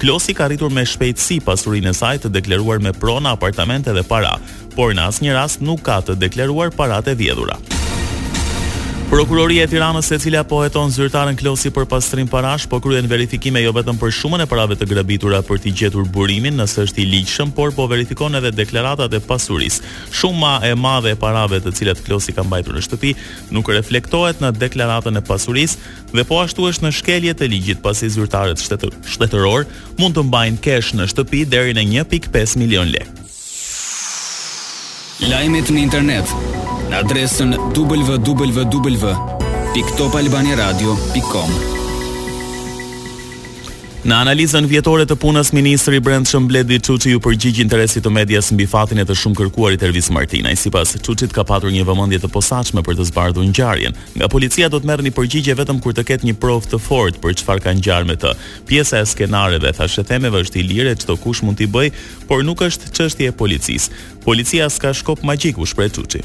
Klosi ka rritur me shpejtësi pasurinë e saj të deklaruar me prona, apartamente dhe para, por në asnjë rast nuk ka të deklaruar paratë e vjedhura. Prokuroria e Tiranës, e cila po heton zyrtaren Klosi për pastrim parash, po kryen verifikime jo vetëm për shumën e parave të grabitura për t'i gjetur burimin nëse është i ligjshëm, por po verifikon edhe deklaratat e pasurisë. Shuma e madhe e parave të cilat Klosi ka mbajtur në shtëpi nuk reflektohet në deklaratën e pasurisë, dhe po ashtu është në shkelje të ligjit pasi zyrtarët shtetërorë mund të mbajnë cash në shtëpi deri në një pikë pesë milionë lekë. Lajmet në internet në adresën www.topalbaniradio.com Në analizën vjetore të punës ministri i Brendshëm Bledi Çuçi iu përgjigj interesit të medias mbi fatin e të shumëkërkuarit Ervis Martinaj. Sipas Çuçit ka patur një vëmendje të posaçme për të zbardhur ngjarjen. Nga policia do të merrni përgjigje vetëm kur të ketë një provë të fortë për çfarë ka ngjarë me të. Pjesa e skenareve, thashethemeve është e lirë e çdokush mund t'i bëjë, por nuk është çështje e policisë. Policia s'ka shkop magjik, u shpreh Çuçi.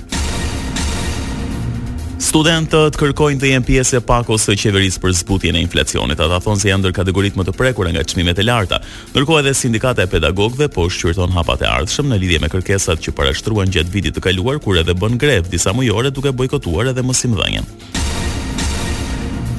Studentët kërkojnë të jenë pjesë e pakos së qeverisë për zbutjen e inflacionit. Ata thonë se janë ndër kategoritë më të prekura nga çmimet e larta. Ndërkohë edhe Sindikata e Pedagogëve po shqyrton hapat e ardhshëm në lidhje me kërkesat që parashtruan gjatë vitit të kaluar kur edhe bënë grevë disamujore duke bojkotuar edhe mësimdhënien.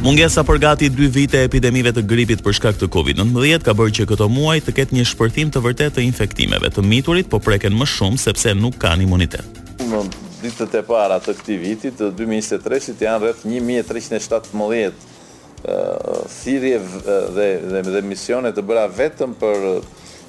Mungesa për gati dy vite e epidemive të gripit për shkak të COVID-19 ka bërë që këto muaj të ketë një shpërthim të vërtetë të infektimeve. Të miturit po preken më shumë sepse nuk kanë imunitet. Në ditët e para të këtij viti të dy mijë e njëzet e tretë janë rreth një mijë e treqind e shtatëmbëdhjetë thirrje dhe misione të bëra vetëm për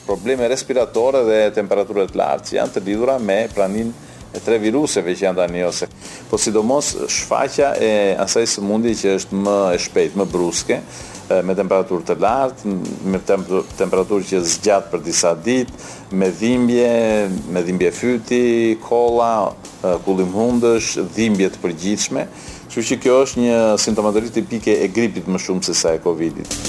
probleme respiratore dhe temperaturë të lartë, që janë të lidhura me praninë e tre viruseve që janë tani ose po sidomos shfaqja e asaj sëmundje që është më e shpejtë, më bruske, me temperaturë të lartë, me temperaturë që zgjat për disa ditë, me dhimbje, me dhimbje fyti, kolla, kullim hundësh, dhimbje të përgjithshme. Kështu që kjo është një simptomatologi tipike e gripit më shumë sesa e Covidit.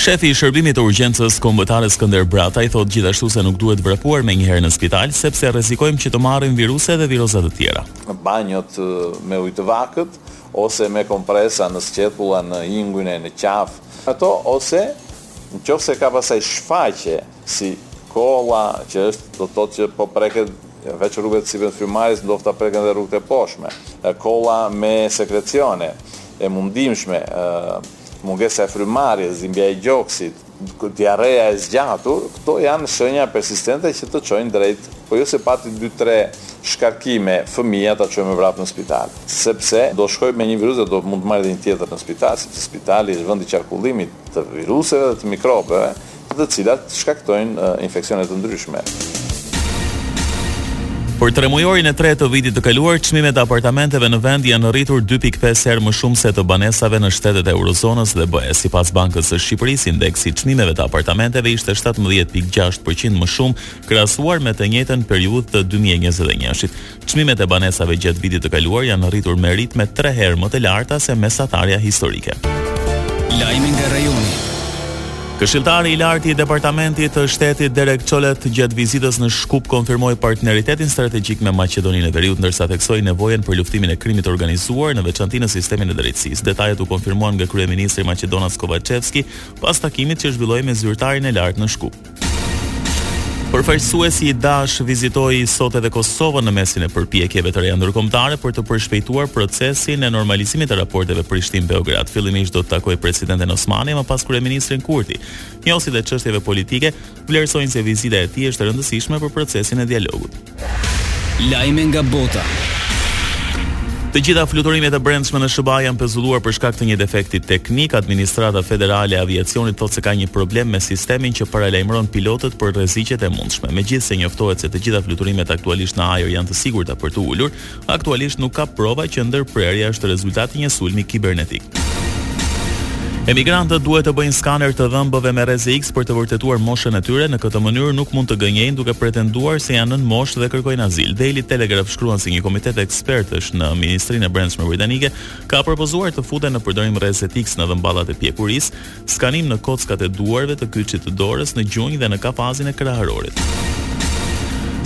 Shefi i Shërbimit të Urgjencës Kombëtare Skënder Brataj thotë gjithashtu se nuk duhet vrapuar menjëherë në spital, sepse rrezikojmë që të marrim viruse dhe viroza të tjera. Banjot me ujë të vakët ose me kompresa në sqetulla, në inguin e në qafë, ato ose nëse ka pastaj shfaqje, Si kolla që është do të thotë që po preket veç rrugët e sipërme të frymëmarrjes ndoshta preken dhe rrugët e poshtme. Kolla me sekrecione, e mundimshme, mungesa e frymëmarrjes, dhimbja e gjoksit, diarreja e zgjatur, këto janë shenja persistente që të çojnë drejt, po jo se pati dy tre shkarkime fëmija ta çojmë vrap në spital. Sepse do shkojë me një virus dhe do mund të marrë dhe një tjetër në spital, sepse spitali është vendi i qarkullimit të viruseve dhe të mikrobeve, të cilat shkaktojnë infeksione të ndryshme. Për tremujorin e tretë të vitit të kaluar, çmimet e apartamenteve në vend janë rritur dy pikë pesë herë më shumë se të banesave në shtetet e eurozonës dhe BE. Sipas Bankës së Shqipërisë, indeksi i çmimeve të apartamenteve ishte shtatëmbëdhjetë pikë gjashtë për qind më shumë krahasuar me të njëjtën periudhë të dy mijë e njëzet e një-shit. Çmimet e banesave gjatë vitit të kaluar janë rritur me ritme tre herë më të larta se mesatarja historike. Lajme nga rajoni. Këshilltari i lartë i Departamentit të Shtetit Derek Çolet gjatë vizitës në Shkup konfirmoi partneritetin strategjik me Maqedoninë e Veriut ndërsa theksoi nevojën për luftimin e krimit të organizuar në veçanti në sistemin e drejtësisë. Detajet u konfirmuan nga kryeministri maqedonas Kovaçevski pas takimit që zhvilloi me zyrtarin e lartë në Shkup. Përfaqësuesi i Dash vizitoi sot edhe Kosovën në mesin e përpjekjeve të reja ndërkombëtare për të përshpejtuar procesin e normalizimit të raporteve Prishtinë-Beograd. Fillimisht do të takojë presidenten Osmani e më pas kryeministrin Kurti. Njohësit e çështjeve politike vlerësojnë se vizita e tij është e rëndësishme për procesin e dialogut. Lajme nga bota. Të gjitha fluturimet e brendshme në SHBA janë pezulluar për shkak të një defekti teknik. Administrata Federale e Aviacionit thotë se ka një problem me sistemin që paralajmëron pilotët për rreziqet e mundshme. Megjithëse njoftohet se të gjitha fluturimet aktualisht në ajër janë të sigurta për të ulur, aktualisht nuk ka prova që ndërprerja është rezultati i një sulmi kibernetik. Emigrantët duhet të bëjnë skaner të dhëmbëve me rreze X për të vërtetuar moshën e tyre, në këtë mënyrë nuk mund të gënjejnë duke pretenduar se janë nën moshë dhe kërkojnë azil. Daily Telegraph shkruan se një komitet ekspertësh në Ministrinë e Brendshme britanike ka propozuar të futen në përdorim rrezet X në dhëmballat e pjekurisë, skanim në kockat e duarve të kyçit të dorës, në gjunjë dhe në kafazin e kraharorit.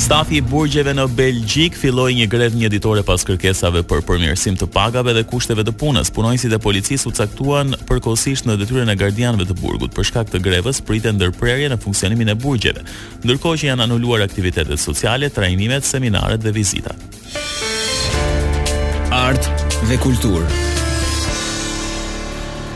Stafi i burgjeve në Belgjikë filloi një grevë njëditore pas kërkesave për përmirësim të pagave dhe kushteve të punës. Punonjësit e policisë u caktuan përkohësisht në detyrën e gardianëve të burgut. Për shkak të grevës priten ndërprerje në funksionimin e burgjeve, ndërkohë që janë anuluar aktivitetet sociale, trajnimet, seminaret dhe vizitat. Art dhe kulturë.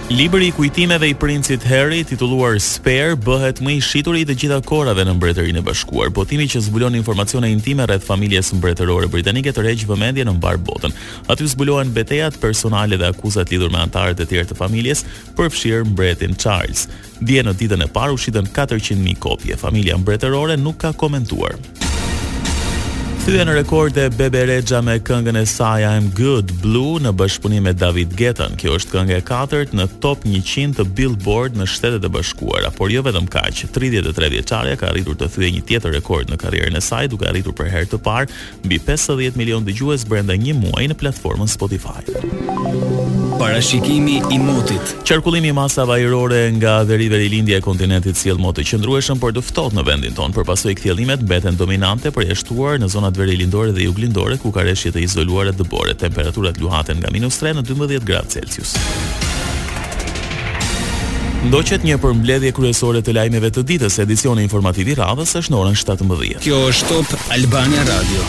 Libri i kujtimeve i princit Harry, titulluar Spare, bëhet më i shituri i të gjitha kohërave në Mbretërinë e Bashkuar. Botimi që zbulon informacione intime rreth familjes mbretërore britanike tërheq vëmendjen në mbarë botën. Aty zbulohen betejat personale dhe akuzat lidhur me anëtarët e tjerë të familjes, përfshirë mbretin Charles. Dje në ditën e parë u shitën katërqind mijë kopje. Familja mbretërore nuk ka komentuar. Thyen rekord Bebe Rexha me këngën e saj I'm Good Blue në bashkëpunim me David Guetta. Kjo është kënga e katërt në top 100 të Billboard në Shtetet e Bashkuara, por jo vetëm kaq. 33 vjeçarja ka arritur të thyejë një tjetër rekord në karrierën e saj, duke arritur për herë të parë mbi pesëdhjetë milionë dëgjues brenda një muaji në platformën Spotify. Parashikimi i motit. Qarkullimi i masave ajrore nga veri-verilindja e kontinentit sjell mot të qëndrueshëm por të ftohtë në vendin tonë. Për pasojë kthjellimet mbeten dominante përjashtuar në zonat verilindore dhe juglindore ku ka reshje të izoluara dëbore. Temperaturat luhaten nga -3 në 12 gradë Celsius. Ndoqët një përmbledhje kryesore të lajmeve të ditës. Edicioni informativ i radhës është në orën 17. Kjo është Top Albania Radio.